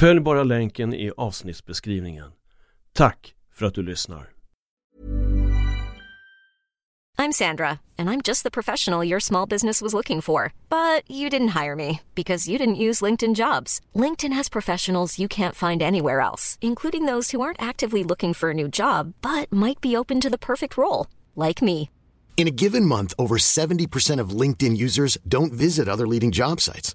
Följ bara länken i avsnittsbeskrivningen. Tack för att du lyssnar. I'm Sandra, and I'm just the professional your small business was looking for. But you didn't hire me because you didn't use LinkedIn jobs. LinkedIn has professionals you can't find anywhere else, including those who aren't actively looking for a new job but might be open to the perfect role, like me. In a given month, over 70% of LinkedIn users don't visit other leading job sites.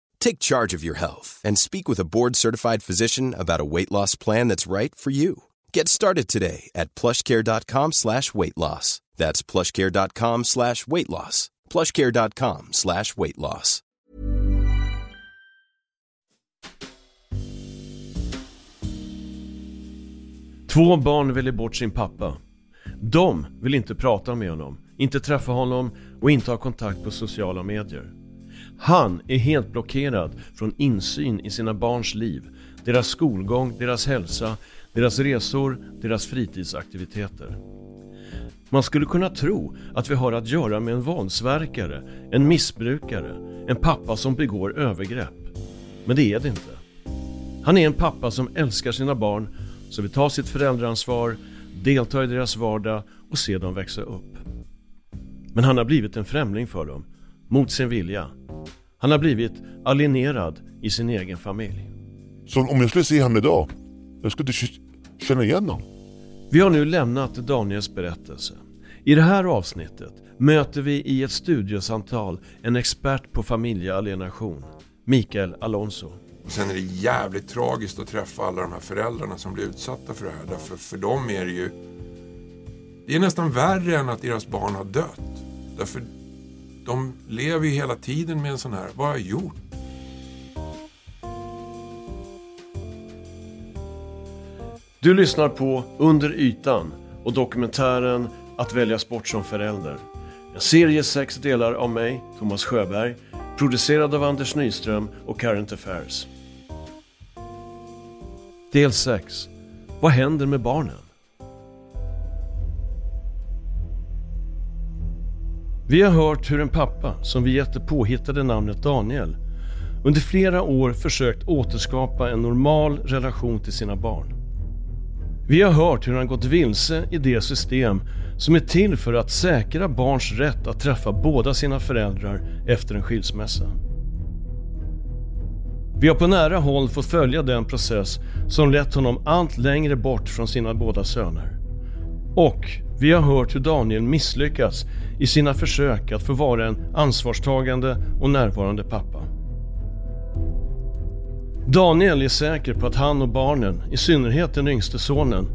Take charge of your health and speak with a board-certified physician about a weight loss plan that's right for you. Get started today at plushcare.com slash weight loss. That's plushcare.com slash weight loss. plushcare.com slash weight loss. Två barn väljer bort sin pappa. De vill inte prata med honom, inte träffa honom och inte ha kontakt på sociala medier. Han är helt blockerad från insyn i sina barns liv, deras skolgång, deras hälsa, deras resor, deras fritidsaktiviteter. Man skulle kunna tro att vi har att göra med en våldsverkare, en missbrukare, en pappa som begår övergrepp. Men det är det inte. Han är en pappa som älskar sina barn, som vill ta sitt föräldraansvar, delta i deras vardag och se dem växa upp. Men han har blivit en främling för dem, mot sin vilja. Han har blivit alienerad i sin egen familj. Så om jag skulle se honom idag, jag skulle inte känna igen honom. Vi har nu lämnat Daniels berättelse. I det här avsnittet möter vi i ett studiosamtal en expert på familjealienation, Mikael Alonso. Och sen är det jävligt tragiskt att träffa alla de här föräldrarna som blir utsatta för det här. Därför för dem är det ju... Det är nästan värre än att deras barn har dött. Därför de lever ju hela tiden med en sån här, vad har jag gjort? Du lyssnar på Under ytan och dokumentären Att välja sport som förälder. En serie sex delar av mig, Thomas Sjöberg, producerad av Anders Nyström och Current Affairs. Del 6. Vad händer med barnen? Vi har hört hur en pappa, som vi gett det påhittade namnet Daniel, under flera år försökt återskapa en normal relation till sina barn. Vi har hört hur han gått vilse i det system som är till för att säkra barns rätt att träffa båda sina föräldrar efter en skilsmässa. Vi har på nära håll fått följa den process som lett honom allt längre bort från sina båda söner. Och vi har hört hur Daniel misslyckats i sina försök att få vara en ansvarstagande och närvarande pappa. Daniel är säker på att han och barnen, i synnerhet den yngste sonen,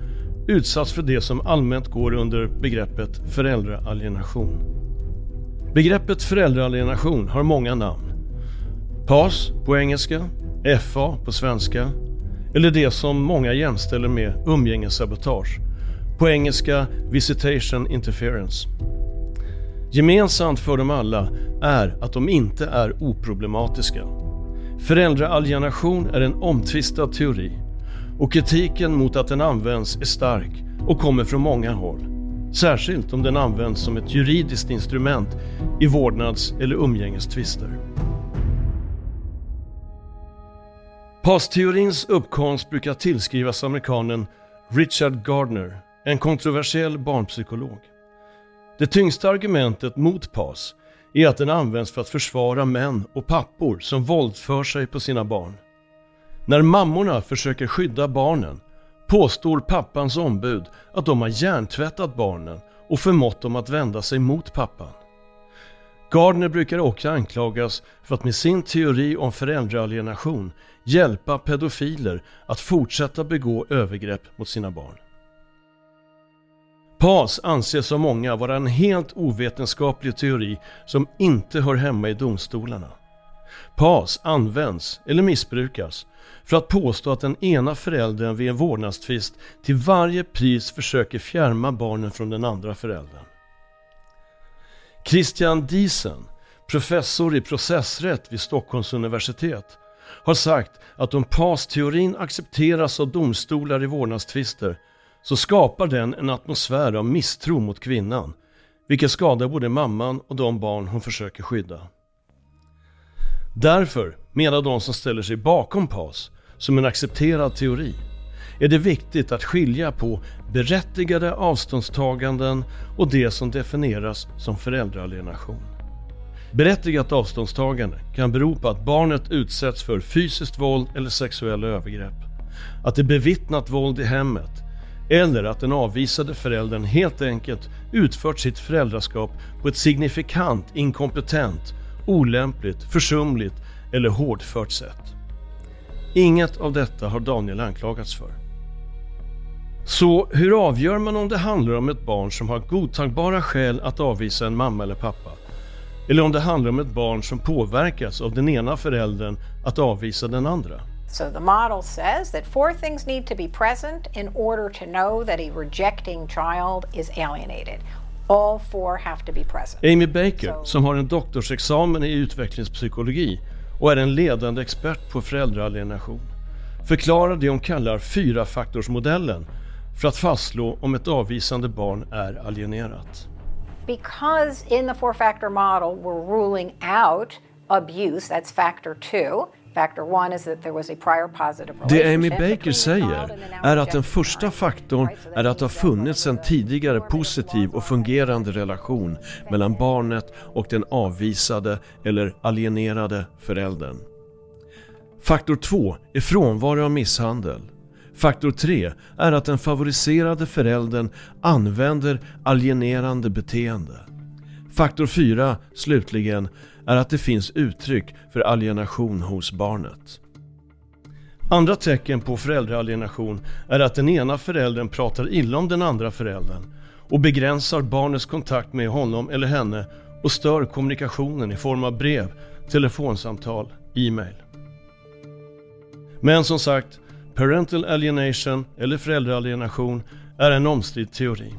utsatts för det som allmänt går under begreppet föräldraalienation. Begreppet föräldraalienation har många namn. PAS på engelska, FA på svenska eller det som många jämställer med umgängessabotage. På engelska visitation interference. Gemensamt för dem alla är att de inte är oproblematiska. Föräldraalienation är en omtvistad teori och kritiken mot att den används är stark och kommer från många håll. Särskilt om den används som ett juridiskt instrument i vårdnads eller umgängestvister. PAS-teorins uppkomst brukar tillskrivas amerikanen Richard Gardner, en kontroversiell barnpsykolog. Det tyngsta argumentet mot PAS är att den används för att försvara män och pappor som våldför sig på sina barn. När mammorna försöker skydda barnen påstår pappans ombud att de har hjärntvättat barnen och förmått dem att vända sig mot pappan. Gardner brukar också anklagas för att med sin teori om föräldraalienation hjälpa pedofiler att fortsätta begå övergrepp mot sina barn. PAS anses av många vara en helt ovetenskaplig teori som inte hör hemma i domstolarna. PAS används, eller missbrukas, för att påstå att den ena föräldern vid en vårdnadstvist till varje pris försöker fjärma barnen från den andra föräldern. Christian Diesen, professor i processrätt vid Stockholms universitet, har sagt att om PAS-teorin accepteras av domstolar i vårdnadstvister så skapar den en atmosfär av misstro mot kvinnan, vilket skadar både mamman och de barn hon försöker skydda. Därför, menar de som ställer sig bakom PAS, som en accepterad teori, är det viktigt att skilja på berättigade avståndstaganden och det som definieras som föräldraalienation. Berättigat avståndstagande kan bero på att barnet utsätts för fysiskt våld eller sexuella övergrepp, att det bevittnat våld i hemmet eller att den avvisade föräldern helt enkelt utfört sitt föräldraskap på ett signifikant inkompetent, olämpligt, försumligt eller hårdfört sätt. Inget av detta har Daniel anklagats för. Så hur avgör man om det handlar om ett barn som har godtagbara skäl att avvisa en mamma eller pappa? Eller om det handlar om ett barn som påverkas av den ena föräldern att avvisa den andra? So the model says that four things need to be present in order to know that a rejecting child is alienated. All four have to be present. Amy Baker, som har en doktorsexamen i utvecklingspsykologi och är en ledande expert på föräldraalienation, förklarar det hon kallar fyrafaktorsmodellen för att fastslå om ett avvisande barn är alienerat. Because in the four factor model we're ruling out abuse, that's factor two. Det Amy Baker säger är att den första faktorn är att det har funnits en tidigare positiv och fungerande relation mellan barnet och den avvisade eller alienerade föräldern. Faktor 2 är frånvaro av misshandel. Faktor 3 är att den favoriserade föräldern använder alienerande beteende. Faktor 4 slutligen är att det finns uttryck för alienation hos barnet. Andra tecken på föräldraalienation är att den ena föräldern pratar illa om den andra föräldern och begränsar barnets kontakt med honom eller henne och stör kommunikationen i form av brev, telefonsamtal, e-mail. Men som sagt, parental alienation eller föräldraalienation är en omstridd teori.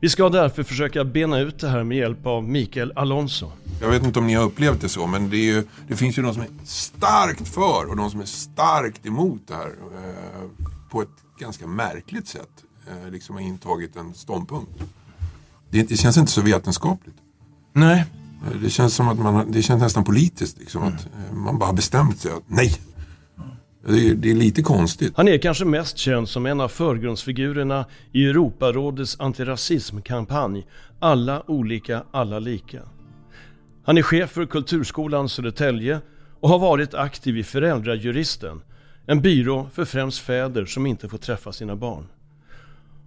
Vi ska därför försöka bena ut det här med hjälp av Mikael Alonso. Jag vet inte om ni har upplevt det så, men det, ju, det finns ju de som är starkt för och de som är starkt emot det här eh, på ett ganska märkligt sätt. Eh, liksom har intagit en ståndpunkt. Det, det, känns inte så vetenskapligt. Nej. Eh, det känns som att man, det känns nästan politiskt. Liksom, mm. att eh, man bara har bestämt sig att nej, det är, det är, lite konstigt. Han är kanske mest känd som en av förgrundsfigurerna i Europarådets antirasismkampanj Alla olika, alla lika. Han är chef för Kulturskolan Södertälje och har varit aktiv i Föräldrajuristen, en byrå för främst fäder som inte får träffa sina barn.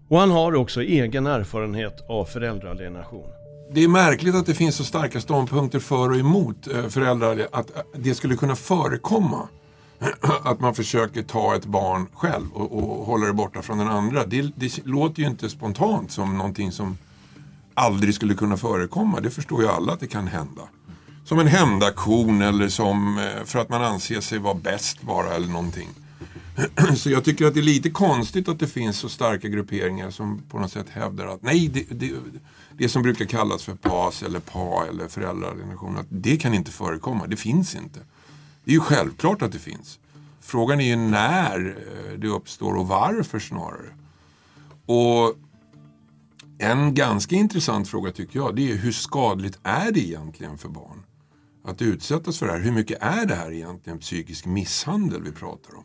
Och han har också egen erfarenhet av föräldraalienation. Det är märkligt att det finns så starka ståndpunkter för och emot eh, föräldrar, att det skulle kunna förekomma. att man försöker ta ett barn själv och, och hålla det borta från den andra. Det, det, låter ju inte spontant som någonting som aldrig skulle kunna förekomma. Det förstår ju alla att det kan hända. Som en hämndaktion eller som eh, för att man anser sig vara bäst bara eller någonting. Så jag tycker att det är lite konstigt att det finns så starka grupperingar som på något sätt hävdar att nej, det, det, det som brukar kallas för PAS eller PA eller föräldrarelation, att det kan inte förekomma, det finns inte. Det är ju självklart att det finns. Frågan är ju när eh, det uppstår och varför snarare. Och en ganska intressant fråga tycker jag, det är hur skadligt är det egentligen för barn? Att utsättas för det här. Hur mycket är det här egentligen psykisk misshandel vi pratar om?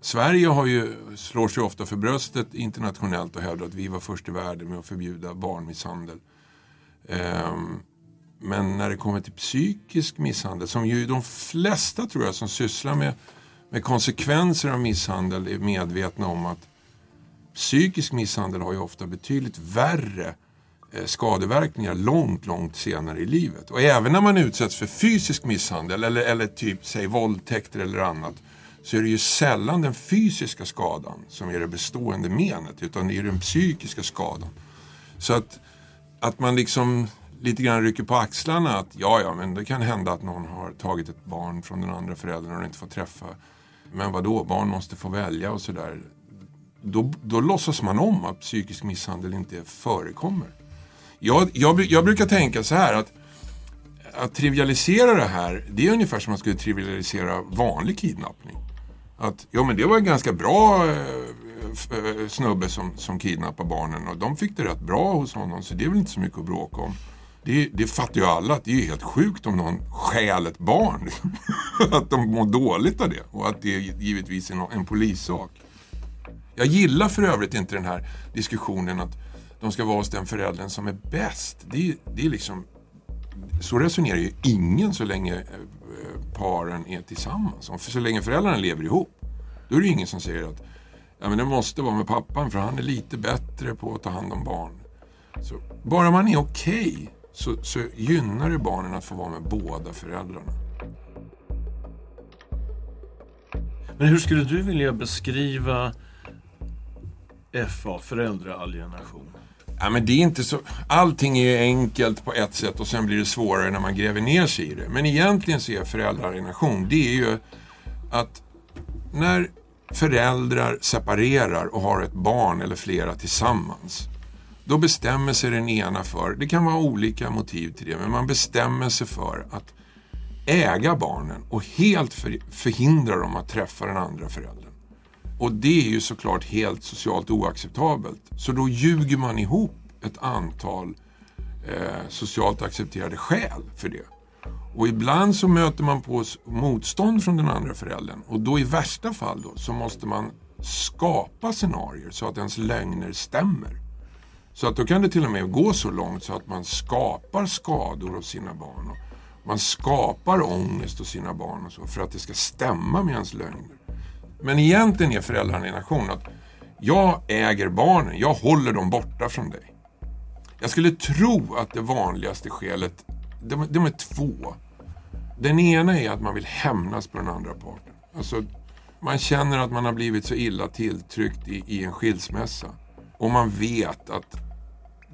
Sverige har ju, slår sig ofta för bröstet internationellt och hävdar att vi var först i världen med att förbjuda barnmisshandel. Um, men när det kommer till psykisk misshandel, som ju de flesta tror jag som sysslar med, med konsekvenser av misshandel är medvetna om att psykisk misshandel har ju ofta betydligt värre eh, skadeverkningar långt, långt senare i livet. Och även när man utsätts för fysisk misshandel eller, eller typ, säg våldtäkter eller annat så är det ju sällan den fysiska skadan som är det bestående menet utan det är den psykiska skadan. Så att, att man liksom lite grann rycker på axlarna att ja, ja, men det kan hända att någon har tagit ett barn från den andra föräldern och inte får träffa. Men vad då? barn måste få välja och sådär. Då, då låtsas man om att psykisk misshandel inte förekommer. Jag, jag, jag brukar tänka så här att att trivialisera det här, det är ungefär som att man skulle trivialisera vanlig kidnappning. Att, ja men det var en ganska bra eh, eh snubbe som, som kidnappade barnen och de fick det rätt bra hos honom så det är väl inte så mycket att bråka om. Det, det fattar ju alla att det är helt sjukt om någon stjäl ett barn. Att de mår dåligt av det och att det är givetvis är en polissak. Jag gillar för övrigt inte den här diskussionen att de ska vara hos den föräldern som är bäst. Det, det är liksom, så resonerar ju ingen så länge eh, paren är tillsammans. För så länge föräldrarna lever ihop, då är det ingen som säger att ja, men det måste vara med pappan för han är lite bättre på att ta hand om barn. Så, bara man är okej okay, så, så gynnar det barnen att få vara med båda föräldrarna. Men hur skulle du vilja beskriva FA, föräldraalienation? Ja, men det är inte så, allting är enkelt på ett sätt och sen blir det svårare när man gräver ner sig i det. Men egentligen så är föräldraalienation, det är ju att när föräldrar separerar och har ett barn eller flera tillsammans då bestämmer sig den ena för, det kan vara olika motiv till det, men man bestämmer sig för att äga barnen och helt för, förhindra dem att träffa den andra föräldern. Och det är ju såklart helt socialt oacceptabelt. Så då ljuger man ihop ett antal eh, socialt accepterade skäl för det. Och ibland så möter man på motstånd från den andra föräldern och då i värsta fall då, så måste man skapa scenarier så att ens lögner stämmer. Så att då kan det till och med gå så långt så att man skapar skador hos sina barn. Och man skapar ångest hos sina barn och så för att det ska stämma med ens lögner. Men egentligen är föräldrarelation att jag äger barnen, jag håller dem borta från dig. Jag skulle tro att det vanligaste skälet, de, de är två. Den ena är att man vill hämnas på den andra parten. Alltså, man känner att man har blivit så illa tilltryckt i, i en skilsmässa. Och man vet att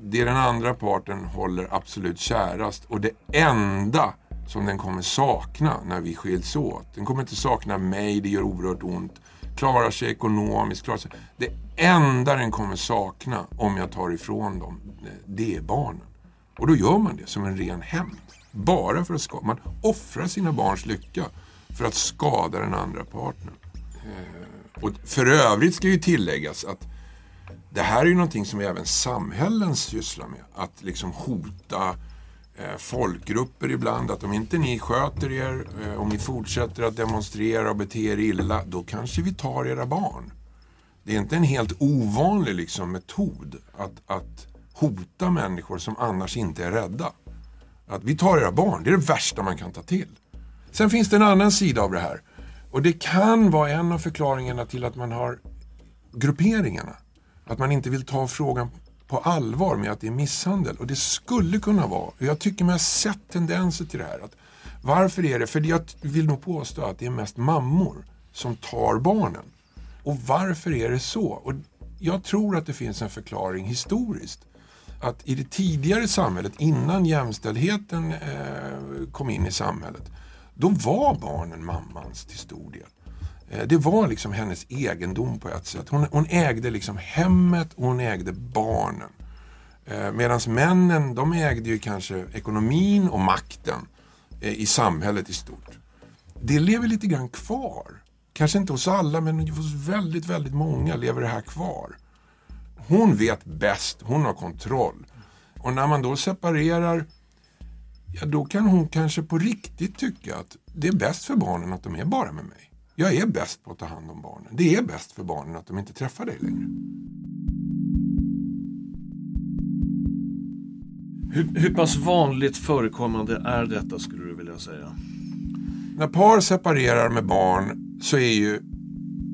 det den andra parten håller absolut kärast och det enda som den kommer sakna när vi skiljs åt. Den kommer inte sakna mig, det gör oerhört ont. Klarar sig ekonomiskt, klarar sig. Det enda den kommer sakna om jag tar ifrån dem, det är barnen. Och då gör man det som en ren hämnd. Bara för att skada. Man offrar sina barns lycka för att skada den andra partnern. Eh, och för övrigt ska ju tilläggas att det här är ju någonting som även samhällen sysslar med. Att liksom hota eh, folkgrupper ibland. Att om inte ni sköter er, eh, om ni fortsätter att demonstrera och bete er illa, då kanske vi tar era barn. Det är inte en helt ovanlig liksom, metod att, att hota människor som annars inte är rädda. Att vi tar era barn, det är det värsta man kan ta till. Sen finns det en annan sida av det här. Och det kan vara en av förklaringarna till att man har grupperingarna. Att man inte vill ta frågan på allvar med att det är misshandel. Och det skulle kunna vara, och jag tycker mig ha sett tendenser till det här. Att varför är det? För jag vill nog påstå att det är mest mammor som tar barnen. Och varför är det så? Och jag tror att det finns en förklaring historiskt. Att i det tidigare samhället, innan jämställdheten eh, kom in i samhället, då var barnen mammans till stor del. Eh, det var liksom hennes egendom på ett sätt. Hon, hon ägde liksom hemmet och hon ägde barnen. Eh, Medan männen, de ägde ju kanske ekonomin och makten eh, i samhället i stort. Det lever lite grann kvar. Kanske inte hos alla, men hos väldigt, väldigt många lever det här kvar. Hon vet bäst, hon har kontroll. Och när man då separerar, ja då kan hon kanske på riktigt tycka att det är bäst för barnen att de är bara med mig. Jag är bäst på att ta hand om barnen. Det är bäst för barnen att de inte träffar dig längre. Hur, hur pass vanligt förekommande är detta skulle du vilja säga? När par separerar med barn så är ju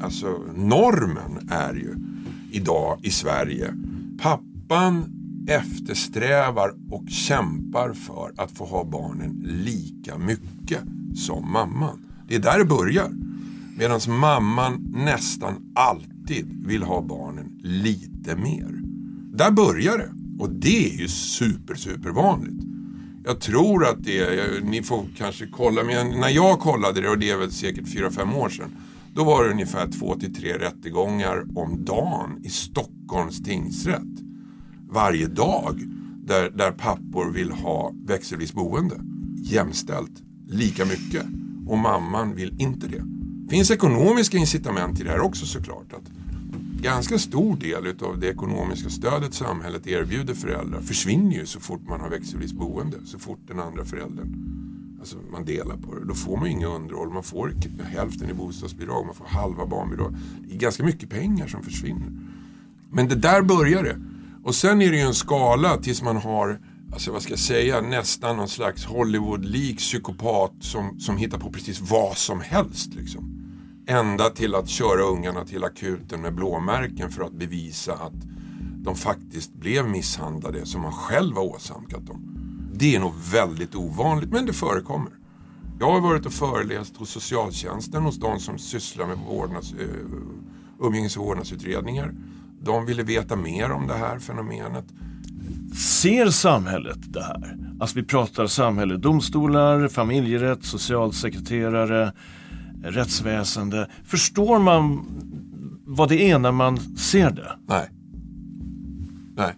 alltså normen är ju idag i Sverige. Pappan eftersträvar och kämpar för att få ha barnen lika mycket som mamman. Det är där det börjar. Medan mamman nästan alltid vill ha barnen lite mer. Där börjar det. Och det är ju super, super vanligt. Jag tror att det är, ni får kanske kolla, men när jag kollade det, och det är väl säkert 4-5 år sedan, då var det ungefär 2-3 rättegångar om dagen i Stockholms tingsrätt. Varje dag där, där pappor vill ha växelvis boende jämställt lika mycket och mamman vill inte det. Det finns ekonomiska incitament i det här också såklart. Att ganska stor del av det ekonomiska stödet samhället erbjuder föräldrar försvinner ju så fort man har växelvis boende. Så fort den andra föräldern, alltså man delar på det. Då får man inga underhåll, man får hälften i bostadsbidrag, man får halva barnbidrag. Det är ganska mycket pengar som försvinner. Men det där börjar det. Och sen är det ju en skala tills man har alltså vad ska jag säga, nästan någon slags Hollywood-lik psykopat som, som hittar på precis vad som helst. Liksom. Ända till att köra ungarna till akuten med blåmärken för att bevisa att de faktiskt blev misshandlade som man själv har åsamkat dem. Det är nog väldigt ovanligt men det förekommer. Jag har varit och föreläst hos socialtjänsten hos de som sysslar med vårdnads, eh, umgänges och vårdnadsutredningar. De ville veta mer om det här fenomenet. Ser samhället det här? Alltså vi pratar samhälle, domstolar, familjerätt, socialsekreterare, rättsväsende. Förstår man vad det är när man ser det? Nej. Nej.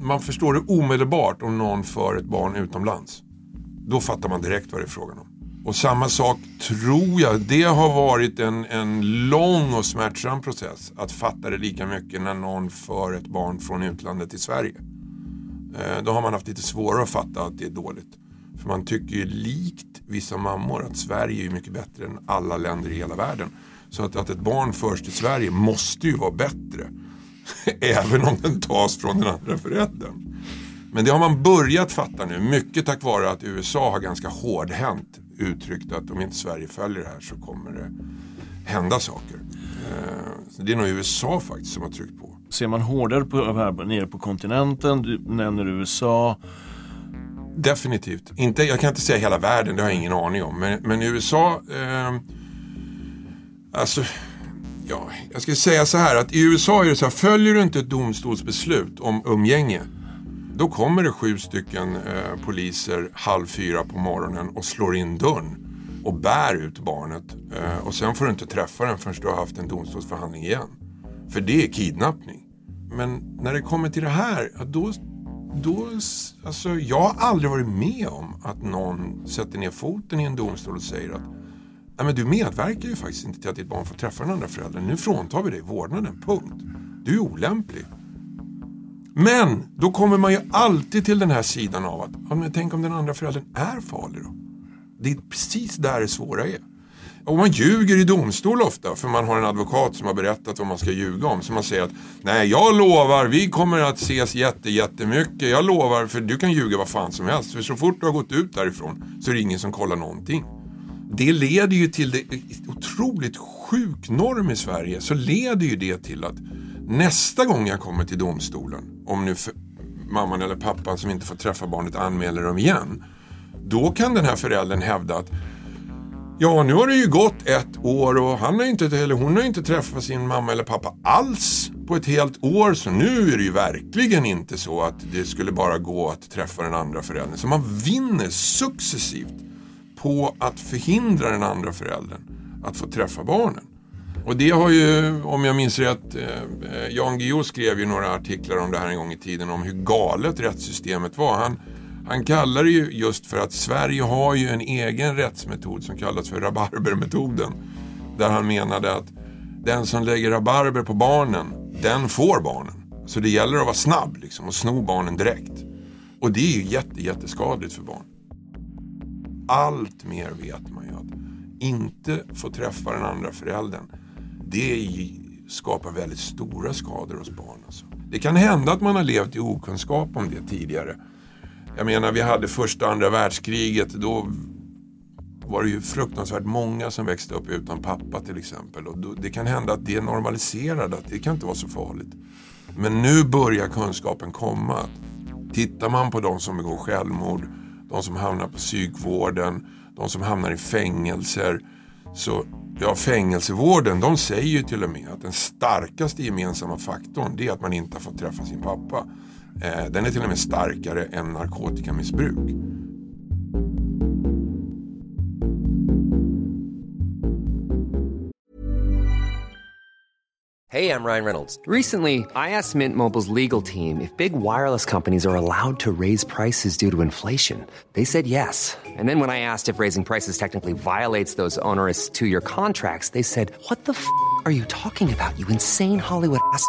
Man förstår det omedelbart om någon för ett barn utomlands. Då fattar man direkt vad det är frågan om. Och samma sak tror jag, det har varit en, en lång och smärtsam process att fatta det lika mycket när någon för ett barn från utlandet till Sverige. Eh, då har man haft lite svårare att fatta att det är dåligt. För man tycker ju likt vissa mammor att Sverige är mycket bättre än alla länder i hela världen. Så att, att ett barn förs till Sverige måste ju vara bättre. Även om den tas från den andra föräldern. Men det har man börjat fatta nu, mycket tack vare att USA har ganska hårdhänt uttryckt att om inte Sverige följer det här så kommer det hända saker. Eh, det är nog USA faktiskt som har tryckt på. Ser man hårdare på här nere på kontinenten, du nämner USA. Definitivt. Inte, jag kan inte säga hela världen, det har jag ingen aning om. Men, men USA, eh, alltså, ja, jag ska säga så här att i USA är det så här, följer du inte ett domstolsbeslut om umgänge då kommer det sju stycken eh, poliser halv fyra på morgonen och slår in dörren och bär ut barnet. Eh, och sen får du inte träffa den förrän du har haft en domstolsförhandling igen. För det är kidnappning. Men när det kommer till det här, då, då, alltså, jag har aldrig varit med om att någon sätter ner foten i en domstol och säger att Nej, men du medverkar ju faktiskt inte till att ditt barn får träffa den andra föräldern. Nu fråntar vi dig vårdnaden, punkt. Du är olämplig. Men då kommer man ju alltid till den här sidan av att, ja, men tänk om den andra föräldern är farlig då? Det är precis där det svåra är. Och man ljuger i domstol ofta för man har en advokat som har berättat vad man ska ljuga om. Så man säger att nej jag lovar, vi kommer att ses jätte, jättemycket. Jag lovar, för du kan ljuga vad fan som helst. För så fort du har gått ut därifrån så är det ingen som kollar någonting. Det leder ju till det otroligt sjuk norm i Sverige. Så leder ju det till att nästa gång jag kommer till domstolen, om nu mamman eller pappan som inte får träffa barnet anmäler dem igen. Då kan den här föräldern hävda att Ja, nu har det ju gått ett år och han har inte, eller hon har inte träffat sin mamma eller pappa alls på ett helt år. Så nu är det ju verkligen inte så att det skulle bara gå att träffa den andra föräldern. Så man vinner successivt på att förhindra den andra föräldern att få träffa barnen. Och det har ju, om jag minns rätt, eh, Jan Guillou skrev ju några artiklar om det här en gång i tiden om hur galet rättssystemet var. Han, han kallar det ju just för att Sverige har ju en egen rättsmetod som kallas för rabarbermetoden. Där han menade att den som lägger rabarber på barnen, den får barnen. Så det gäller att vara snabb liksom, och sno barnen direkt. Och det är ju jätte, jätteskadligt för barn. Allt mer vet man ju att inte få träffa den andra föräldern det skapar väldigt stora skador hos barn. Alltså. Det kan hända att man har levt i okunskap om det tidigare. Jag menar, vi hade första och andra världskriget. Då var det ju fruktansvärt många som växte upp utan pappa till exempel. Och då, det kan hända att det normaliserade, att det kan inte vara så farligt. Men nu börjar kunskapen komma. Tittar man på de som begår självmord, de som hamnar på psykvården, de som hamnar i fängelser. Så ja, fängelsevården de säger ju till och med att den starkaste gemensamma faktorn det är att man inte har fått träffa sin pappa. Eh, den är till och med starkare än narkotikamissbruk. Hey, I'm Ryan Reynolds. Recently, I asked Mint Mobile's legal team if big wireless companies are allowed to raise prices due to inflation. They said yes. And then when I asked if raising prices technically violates those onerous two year contracts, they said, What the f are you talking about, you insane Hollywood ass?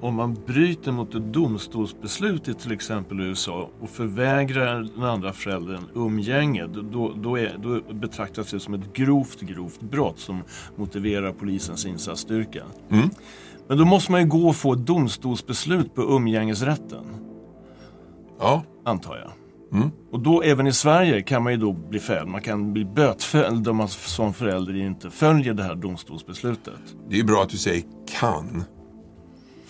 om man bryter mot ett domstolsbeslut i till exempel USA och förvägrar den andra föräldern umgänge, då, då, är, då betraktas det som ett grovt, grovt brott som motiverar polisens insatsstyrka. Men då måste man ju gå och få ett domstolsbeslut på umgängesrätten, Ja, antar jag. Och då även i Sverige kan man ju då bli fälld. Man kan bli bötfälld om man som förälder inte följer det här domstolsbeslutet. det är bra att du säger kan.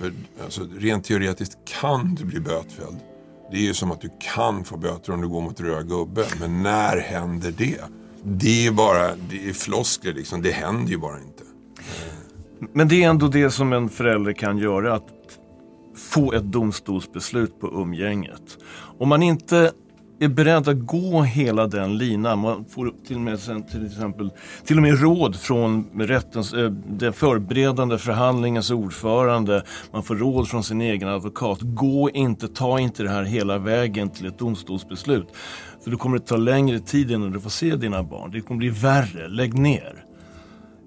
För alltså, rent teoretiskt kan du bli bötfälld. Det är ju som att du kan få böter om du går mot röd gubbe. Men när händer det? Det är bara, det är floskler liksom. Det händer ju bara inte. Men det är ändå det som en förälder kan göra, att få ett domstolsbeslut på umgänget. Om man inte är beredd att gå hela den linan, man får till och med, sen till exempel, till och med råd från rättens, eh, den förberedande förhandlingens ordförande, man får råd från sin egen advokat. Gå inte, ta inte det här hela vägen till ett domstolsbeslut. För då kommer det ta längre tid innan du får se dina barn. Det kommer bli värre, lägg ner.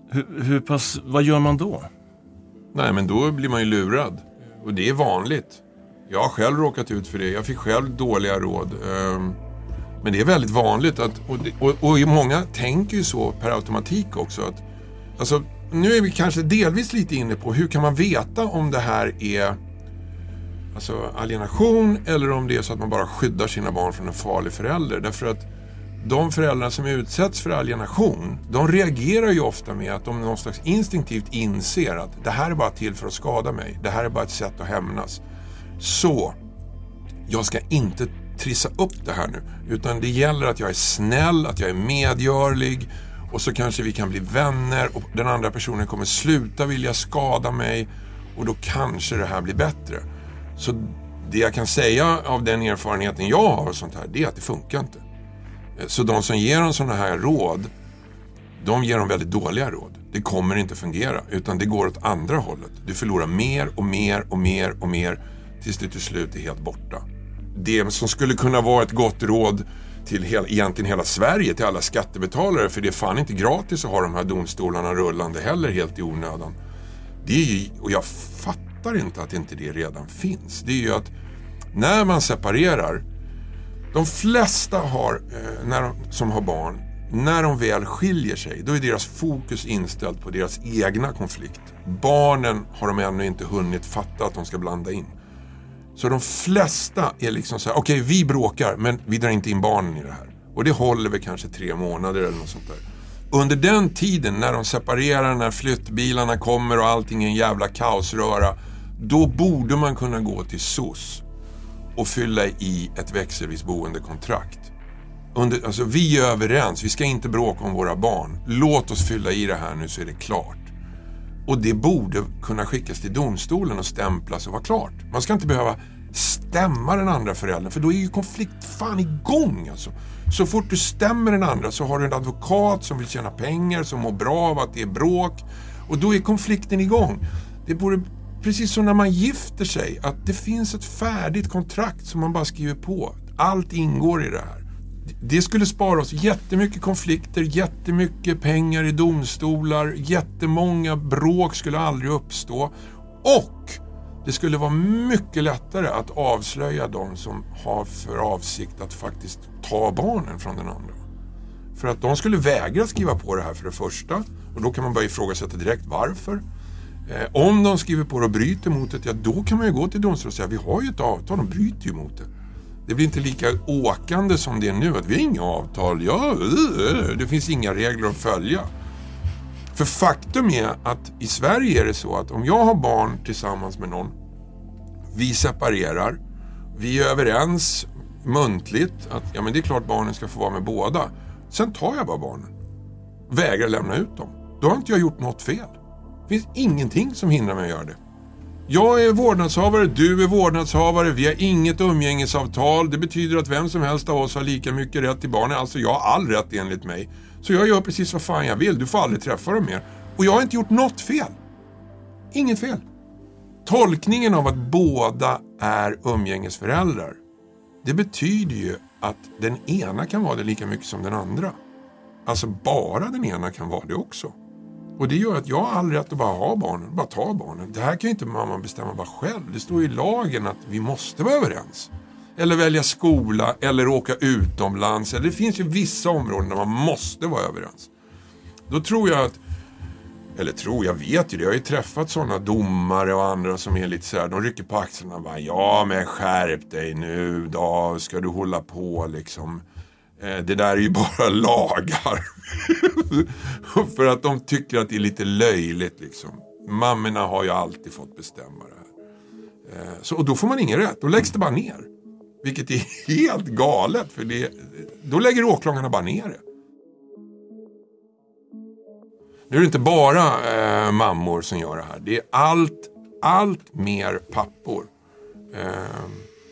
Hur, hur pass, vad gör man då? Nej, men då blir man ju lurad. Och det är vanligt. Jag har själv råkat ut för det. Jag fick själv dåliga råd. Ehm, men det är väldigt vanligt att, och, och, och många tänker ju så per automatik också. Att, alltså, nu är vi kanske delvis lite inne på hur kan man veta om det här är alltså, alienation eller om det är så att man bara skyddar sina barn från en farlig förälder. Därför att de föräldrar som utsätts för alienation, de reagerar ju ofta med att de någon slags instinktivt inser att det här är bara till för att skada mig. Det här är bara ett sätt att hämnas. Så, jag ska inte trissa upp det här nu. Utan det gäller att jag är snäll, att jag är medgörlig och så kanske vi kan bli vänner och den andra personen kommer sluta vilja skada mig och då kanske det här blir bättre. Så det jag kan säga av den erfarenheten jag har och sånt här, det är att det funkar inte. Så de som ger dem sådana här råd, de ger dem väldigt dåliga råd. Det kommer inte fungera, utan det går åt andra hållet. Du förlorar mer och mer och mer och mer tills det till slut är helt borta. Det som skulle kunna vara ett gott råd till hela, egentligen hela Sverige, till alla skattebetalare, för det är fan inte gratis att ha de här domstolarna rullande heller helt i onödan. Det är ju, och jag fattar inte att inte det redan finns. Det är ju att när man separerar de flesta har, eh, när de, som har barn, när de väl skiljer sig, då är deras fokus inställt på deras egna konflikt. Barnen har de ännu inte hunnit fatta att de ska blanda in. Så de flesta är liksom så här, okej vi bråkar men vi drar inte in barnen i det här. Och det håller väl kanske tre månader eller något sånt där. Under den tiden när de separerar, när flyttbilarna kommer och allting är en jävla kaosröra, då borde man kunna gå till SOS och fylla i ett växelvis boendekontrakt. Under, alltså, vi är överens, vi ska inte bråka om våra barn. Låt oss fylla i det här nu så är det klart. Och det borde kunna skickas till domstolen och stämplas och vara klart. Man ska inte behöva stämma den andra föräldern för då är ju konflikt fan igång alltså. Så fort du stämmer den andra så har du en advokat som vill tjäna pengar, som mår bra av att det är bråk och då är konflikten igång. Det borde, precis som när man gifter sig, att det finns ett färdigt kontrakt som man bara skriver på. Allt ingår i det här. Det skulle spara oss jättemycket konflikter, jättemycket pengar i domstolar, jättemånga bråk skulle aldrig uppstå och det skulle vara mycket lättare att avslöja de som har för avsikt att faktiskt ta barnen från den andra. För att de skulle vägra skriva på det här för det första och då kan man börja ifrågasätta direkt varför. Eh, om de skriver på det och bryter mot det, ja då kan man ju gå till domstolen och säga vi har ju ett avtal, de bryter ju mot det. Det blir inte lika åkande som det är nu, att vi har inga avtal, ja, eh, det finns inga regler att följa. För faktum är att i Sverige är det så att om jag har barn tillsammans med någon, vi separerar, vi är överens muntligt att ja, men det är klart barnen ska få vara med båda. Sen tar jag bara barnen. Vägrar lämna ut dem. Då har inte jag gjort något fel. Det finns ingenting som hindrar mig att göra det. Jag är vårdnadshavare, du är vårdnadshavare, vi har inget umgängesavtal. Det betyder att vem som helst av oss har lika mycket rätt till barnen. Alltså jag har all rätt enligt mig. Så jag gör precis vad fan jag vill, du får aldrig träffa dem mer. Och jag har inte gjort något fel. Inget fel. Tolkningen av att båda är umgängesföräldrar, det betyder ju att den ena kan vara det lika mycket som den andra. Alltså bara den ena kan vara det också. Och det gör att jag har all rätt att bara ha barnen, bara ta barnen. Det här kan ju inte mamman bestämma bara själv. Det står i lagen att vi måste vara överens. Eller välja skola eller åka utomlands. Eller det finns ju vissa områden där man måste vara överens. Då tror jag att eller tror, jag vet ju det. Jag har ju träffat sådana domare och andra som är lite såhär, de rycker på axlarna och bara ja men skärp dig nu då, ska du hålla på liksom. Eh, det där är ju bara lagar. För att de tycker att det är lite löjligt liksom. Mammorna har ju alltid fått bestämma det här. Eh, så, och då får man ingen rätt, då läggs det bara ner. Vilket är helt galet, för det, då lägger åklagarna bara ner det. Nu är det inte bara eh, mammor som gör det här. Det är allt, allt mer pappor. Eh,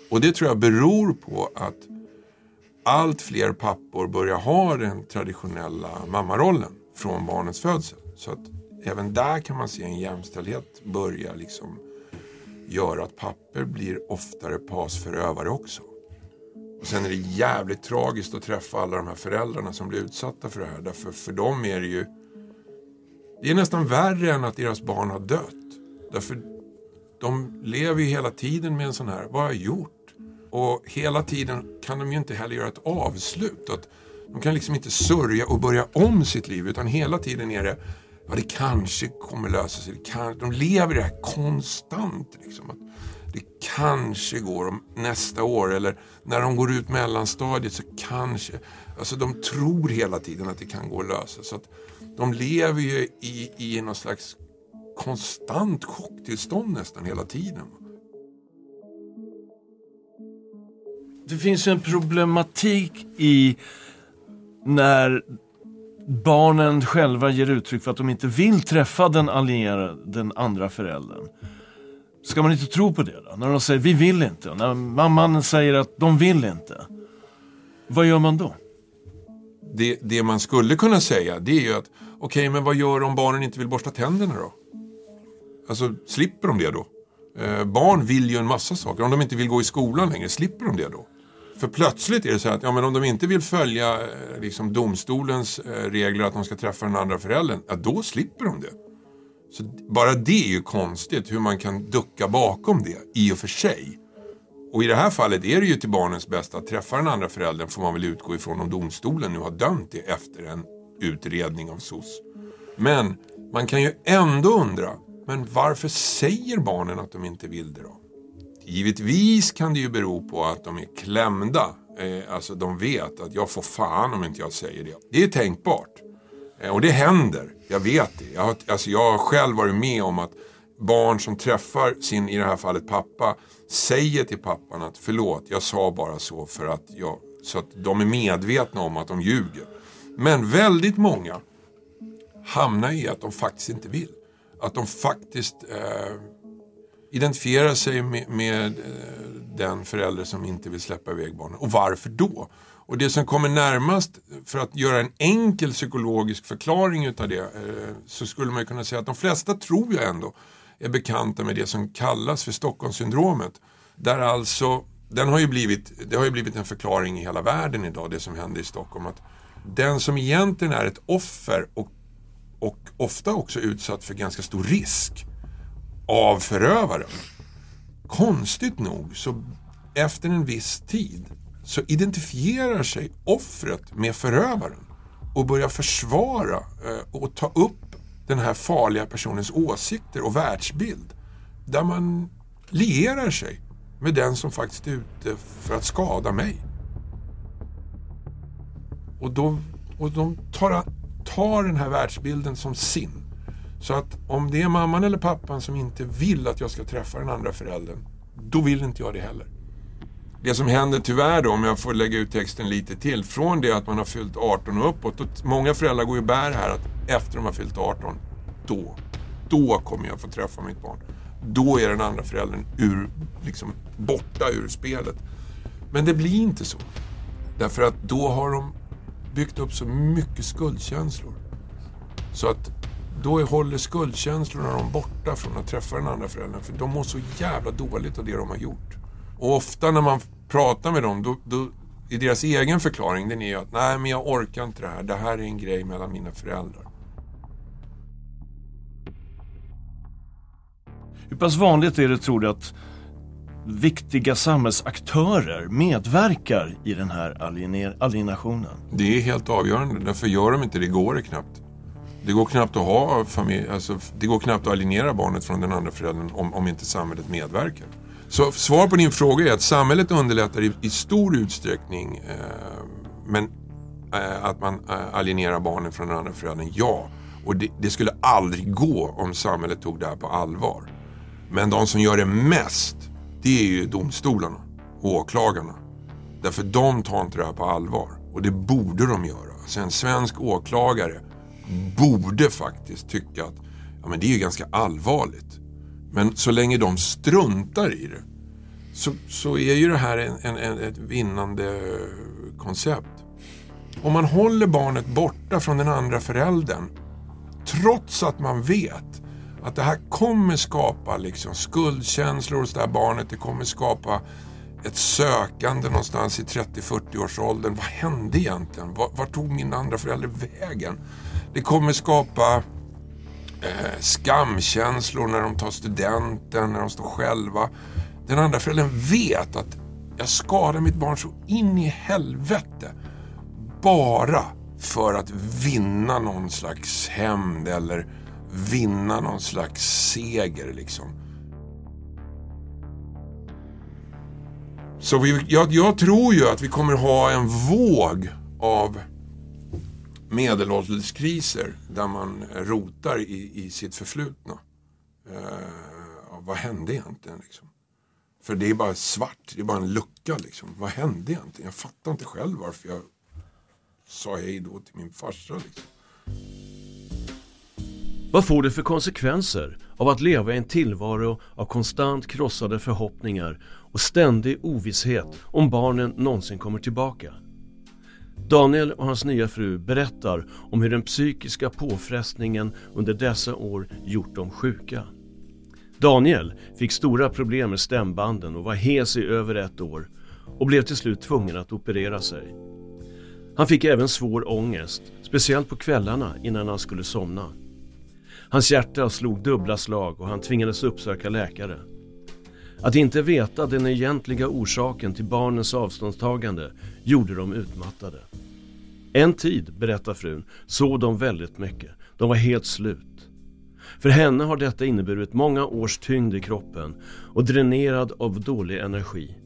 och det tror jag beror på att allt fler pappor börjar ha den traditionella mammarollen från barnets födsel. Så att även där kan man se en jämställdhet börja liksom göra att papper blir oftare pasförövare också. Och sen är det jävligt tragiskt att träffa alla de här föräldrarna som blir utsatta för det här. Därför för dem är det ju det är nästan värre än att deras barn har dött. Därför de lever ju hela tiden med en sån här, vad har jag gjort? Och hela tiden kan de ju inte heller göra ett avslut. Att de kan liksom inte sörja och börja om sitt liv utan hela tiden är det, ja det kanske kommer lösa sig. kan, de lever i det här konstant. Liksom, att det kanske går om nästa år eller när de går ut mellanstadiet så kanske. Alltså de tror hela tiden att det kan gå att lösa. Så att de lever ju i, i någon slags konstant chocktillstånd nästan hela tiden. Det finns en problematik i när barnen själva ger uttryck för att de inte vill träffa den allierade, den andra föräldern. Ska man inte tro på det då? När de säger vi vill inte, när mamman säger att de vill inte. Vad gör man då? Det, det man skulle kunna säga det är ju att okej okay, men vad gör om barnen inte vill borsta tänderna då? Alltså slipper de det då? Eh, barn vill ju en massa saker. Om de inte vill gå i skolan längre, slipper de det då? För plötsligt är det så att ja, men om de inte vill följa eh, liksom, domstolens eh, regler att de ska träffa den andra föräldern, ja, då slipper de det. Så bara det är ju konstigt hur man kan ducka bakom det i och för sig. Och i det här fallet är det ju till barnens bästa att träffa den andra föräldern får man väl utgå ifrån om domstolen nu har dömt det efter en utredning av SOS. Men man kan ju ändå undra, men varför säger barnen att de inte vill det då? Givetvis kan det ju bero på att de är klämda. Eh, alltså de vet att jag får fan om inte jag säger det. Det är tänkbart. Eh, och det händer, jag vet det. Jag har, alltså jag har själv varit med om att barn som träffar sin, i det här fallet pappa, säger till pappan att förlåt, jag sa bara så för att jag, så att de är medvetna om att de ljuger. Men väldigt många hamnar i att de faktiskt inte vill. Att de faktiskt eh, identifierar sig med, med den förälder som inte vill släppa iväg barnen. Och varför då? Och det som kommer närmast för att göra en enkel psykologisk förklaring utav det eh, så skulle man kunna säga att de flesta tror jag ändå är bekanta med det som kallas för Stockholmssyndromet. Där alltså, den har ju blivit, det har ju blivit en förklaring i hela världen idag det som händer i Stockholm. Att den som egentligen är ett offer och, och ofta också utsatt för ganska stor risk av förövaren. Konstigt nog så efter en viss tid så identifierar sig offret med förövaren och börjar försvara eh, och ta upp den här farliga personens åsikter och världsbild. Där man lierar sig med den som faktiskt är ute för att skada mig. Och, då, och de tar, tar den här världsbilden som sin. Så att om det är mamman eller pappan som inte vill att jag ska träffa den andra föräldern, då vill inte jag det heller. Det som händer tyvärr då, om jag får lägga ut texten lite till, från det att man har fyllt 18 och uppåt. Och många föräldrar går ju bär här att efter de har fyllt 18, då, då kommer jag få träffa mitt barn. Då är den andra föräldern ur, liksom, borta ur spelet. Men det blir inte så. Därför att då har de byggt upp så mycket skuldkänslor. Så att då håller skuldkänslorna dem borta från att träffa den andra föräldern. För de mår så jävla dåligt av det de har gjort. Och ofta när man pratar med dem, då, då är deras egen förklaring den är att nej men jag orkar inte det här. Det här är en grej mellan mina föräldrar. Hur pass vanligt är det tror du att viktiga samhällsaktörer medverkar i den här alienationen? Det är helt avgörande. Därför gör de inte det, går det knappt. Det går knappt att ha familj, alltså, det går knappt att alienera barnet från den andra föräldern om, om inte samhället medverkar. Så svar på din fråga är att samhället underlättar i, i stor utsträckning eh, men eh, att man eh, alienerar barnen från den andra föräldern, ja. Och det, det, skulle aldrig gå om samhället tog det här på allvar. Men de som gör det mest, det är ju domstolarna och åklagarna. Därför de tar inte det här på allvar. Och det borde de göra. Alltså en svensk åklagare borde faktiskt tycka att ja, men det är ju ganska allvarligt. Men så länge de struntar i det så, så är ju det här en, en, en, ett vinnande koncept. Om man håller barnet borta från den andra föräldern trots att man vet att det här kommer skapa liksom skuldkänslor hos det här barnet. Det kommer skapa ett sökande någonstans i 30-40 års åldern. Vad hände egentligen? Var, var tog min andra förälder vägen? Det kommer skapa eh, skamkänslor när de tar studenten, när de står själva. Den andra föräldern vet att jag skadar mitt barn så in i helvete. Bara för att vinna någon slags hämnd eller vinna någon slags seger liksom. Så vi, jag, jag tror ju att vi kommer ha en våg av medelålderskriser där man rotar i, i sitt förflutna. Eh, vad hände egentligen? Liksom? För det är bara svart, det är bara en lucka. Liksom. Vad hände egentligen? Jag fattar inte själv varför jag sa hej då till min farsa. Liksom. Vad får det för konsekvenser av att leva i en tillvaro av konstant krossade förhoppningar och ständig ovisshet om barnen någonsin kommer tillbaka? Daniel och hans nya fru berättar om hur den psykiska påfrestningen under dessa år gjort dem sjuka. Daniel fick stora problem med stämbanden och var hes i över ett år och blev till slut tvungen att operera sig. Han fick även svår ångest, speciellt på kvällarna innan han skulle somna. Hans hjärta slog dubbla slag och han tvingades uppsöka läkare. Att inte veta den egentliga orsaken till barnens avståndstagande gjorde dem utmattade. En tid, berättar frun, såg de väldigt mycket. De var helt slut. För henne har detta inneburit många års tyngd i kroppen och dränerad av dålig energi.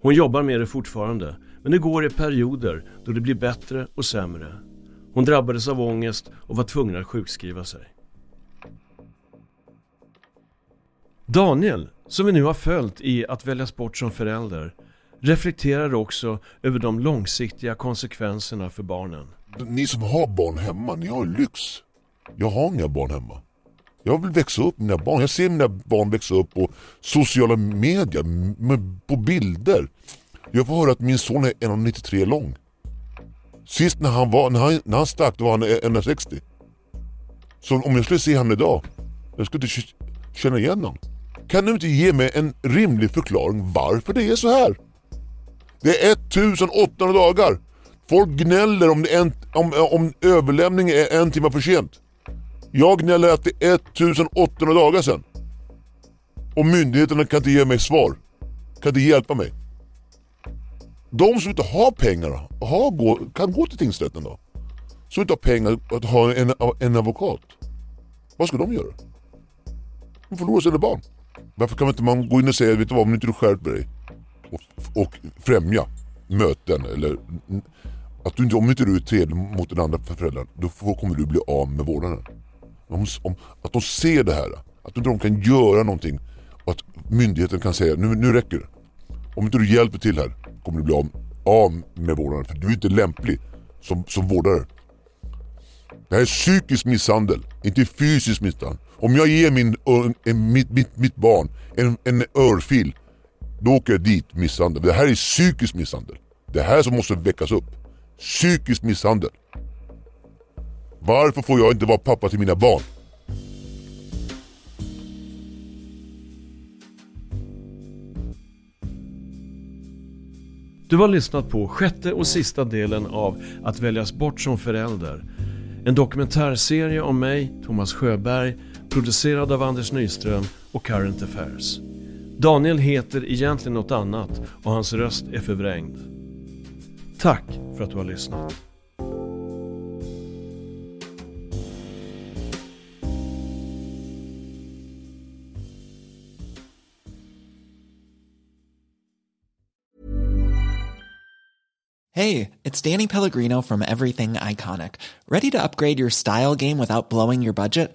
Hon jobbar med det fortfarande, men det går i perioder då det blir bättre och sämre. Hon drabbades av ångest och var tvungen att sjukskriva sig. Daniel, som vi nu har följt i Att väljas bort som förälder, reflekterar också över de långsiktiga konsekvenserna för barnen. Ni som har barn hemma, ni har lyx. Jag har inga barn hemma. Jag vill växa upp med mina barn. Jag ser mina barn växa upp på sociala medier, med, på bilder. Jag får höra att min son är 1,93 lång. Sist när han, var, när han, när han stack då var han 1,60. Så om jag skulle se honom idag, jag skulle inte känna igen honom. Kan du inte ge mig en rimlig förklaring varför det är så här? Det är 1800 dagar. Folk gnäller om, en, om, om överlämning är en timme för sent. Jag gnäller att det är 1800 dagar sedan. Och myndigheterna kan inte ge mig svar. Kan inte hjälpa mig. De som inte har pengar har, gå, kan gå till tingsrätten då. Som inte har pengar att ha en, en advokat. Vad ska de göra? De förlorar sina barn. Varför kan inte man gå in och säga, vet du vad, om inte du skärper dig och, och främja möten eller att du inte, om inte du är trevlig mot den andra föräldern, då får, kommer du bli av med vårdnaden. Om, om, att de ser det här, att inte de kan göra någonting och att myndigheten kan säga, nu, nu räcker det. Om inte du hjälper till här kommer du bli av, av med vårdnaden för du är inte lämplig som, som vårdare. Det här är psykisk misshandel, inte fysisk misshandel. Om jag ger min, en, mitt, mitt, mitt barn en, en örfil, då åker jag dit misshandel. Det här är psykisk misshandel. Det här som måste väckas upp. Psykisk misshandel. Varför får jag inte vara pappa till mina barn? Du har lyssnat på sjätte och sista delen av Att väljas bort som förälder. En dokumentärserie om mig, Thomas Sjöberg, producerad av Anders Nyström och Current Affairs. Daniel heter egentligen något annat och hans röst är förvrängd. Tack för att du har lyssnat. Hey, it's Danny Pellegrino from Everything Iconic. Ready to upgrade your style game without blowing your budget?